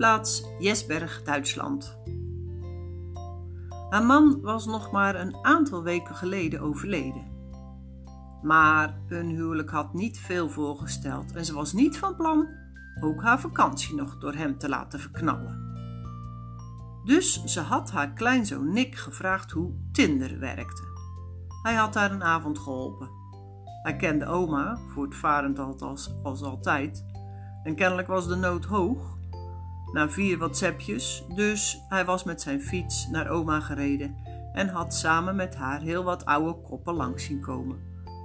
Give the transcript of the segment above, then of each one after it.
Vuurplaats Jesberg, Duitsland. Haar man was nog maar een aantal weken geleden overleden. Maar hun huwelijk had niet veel voorgesteld en ze was niet van plan ook haar vakantie nog door hem te laten verknallen. Dus ze had haar kleinzoon Nick gevraagd hoe Tinder werkte. Hij had haar een avond geholpen. Hij kende oma, voortvarend als, als altijd, en kennelijk was de nood hoog. Na vier WhatsAppjes, dus hij was met zijn fiets naar oma gereden en had samen met haar heel wat oude koppen langs zien komen.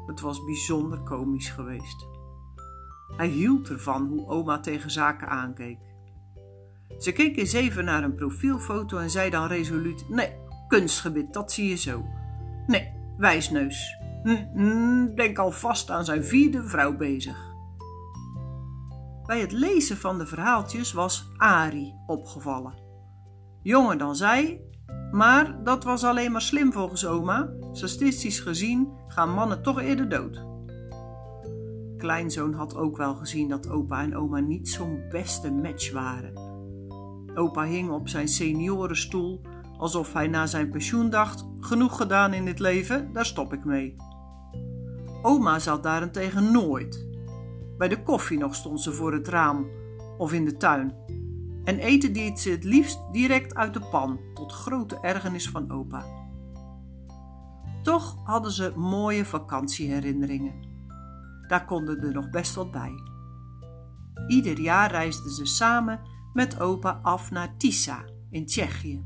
Het was bijzonder komisch geweest. Hij hield ervan hoe oma tegen zaken aankeek. Ze keek eens even naar een profielfoto en zei dan resoluut: Nee, kunstgebit, dat zie je zo. Nee, wijsneus. Hm, denk al vast aan zijn vierde vrouw bezig. Bij het lezen van de verhaaltjes was Ari opgevallen. Jonger dan zij, maar dat was alleen maar slim volgens oma. Statistisch gezien gaan mannen toch eerder dood. Kleinzoon had ook wel gezien dat opa en oma niet zo'n beste match waren. Opa hing op zijn seniorenstoel alsof hij na zijn pensioen dacht: genoeg gedaan in dit leven, daar stop ik mee. Oma zat daarentegen nooit. Bij de koffie nog stond ze voor het raam of in de tuin. En eten deed ze het liefst direct uit de pan, tot grote ergernis van opa. Toch hadden ze mooie vakantieherinneringen. Daar konden er nog best wat bij. Ieder jaar reisden ze samen met opa af naar Tisa in Tsjechië,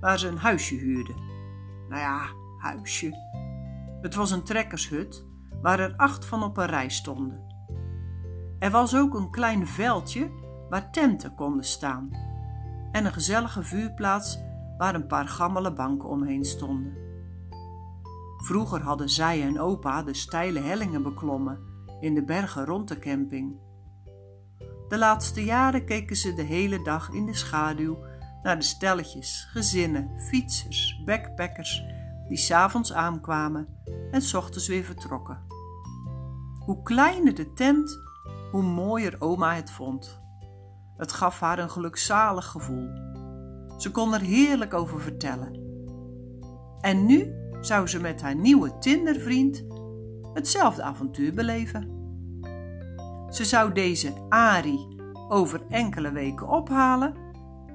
waar ze een huisje huurden. Nou ja, huisje. Het was een trekkershut waar er acht van op een rij stonden. Er was ook een klein veldje waar tenten konden staan en een gezellige vuurplaats waar een paar gammele banken omheen stonden. Vroeger hadden zij en opa de steile hellingen beklommen in de bergen rond de camping. De laatste jaren keken ze de hele dag in de schaduw naar de stelletjes, gezinnen, fietsers, backpackers die s'avonds aankwamen en s ochtends weer vertrokken. Hoe kleiner de tent, hoe mooier oma het vond. Het gaf haar een gelukzalig gevoel. Ze kon er heerlijk over vertellen. En nu zou ze met haar nieuwe Tindervriend hetzelfde avontuur beleven. Ze zou deze Ari over enkele weken ophalen,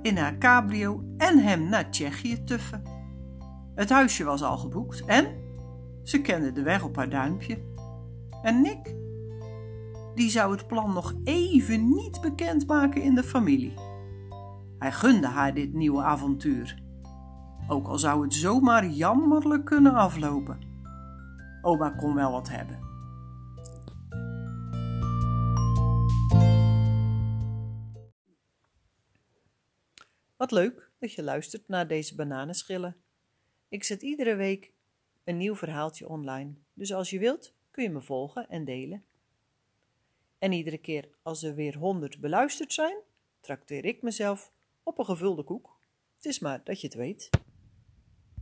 in haar cabrio en hem naar Tsjechië tuffen. Het huisje was al geboekt en ze kende de weg op haar duimpje. En Nick, die zou het plan nog even niet bekendmaken in de familie. Hij gunde haar dit nieuwe avontuur, ook al zou het zomaar jammerlijk kunnen aflopen. Oma kon wel wat hebben. Wat leuk dat je luistert naar deze bananenschillen. Ik zet iedere week een nieuw verhaaltje online, dus als je wilt kun je me volgen en delen. En iedere keer als er weer honderd beluisterd zijn, trakteer ik mezelf op een gevulde koek. Het is maar dat je het weet.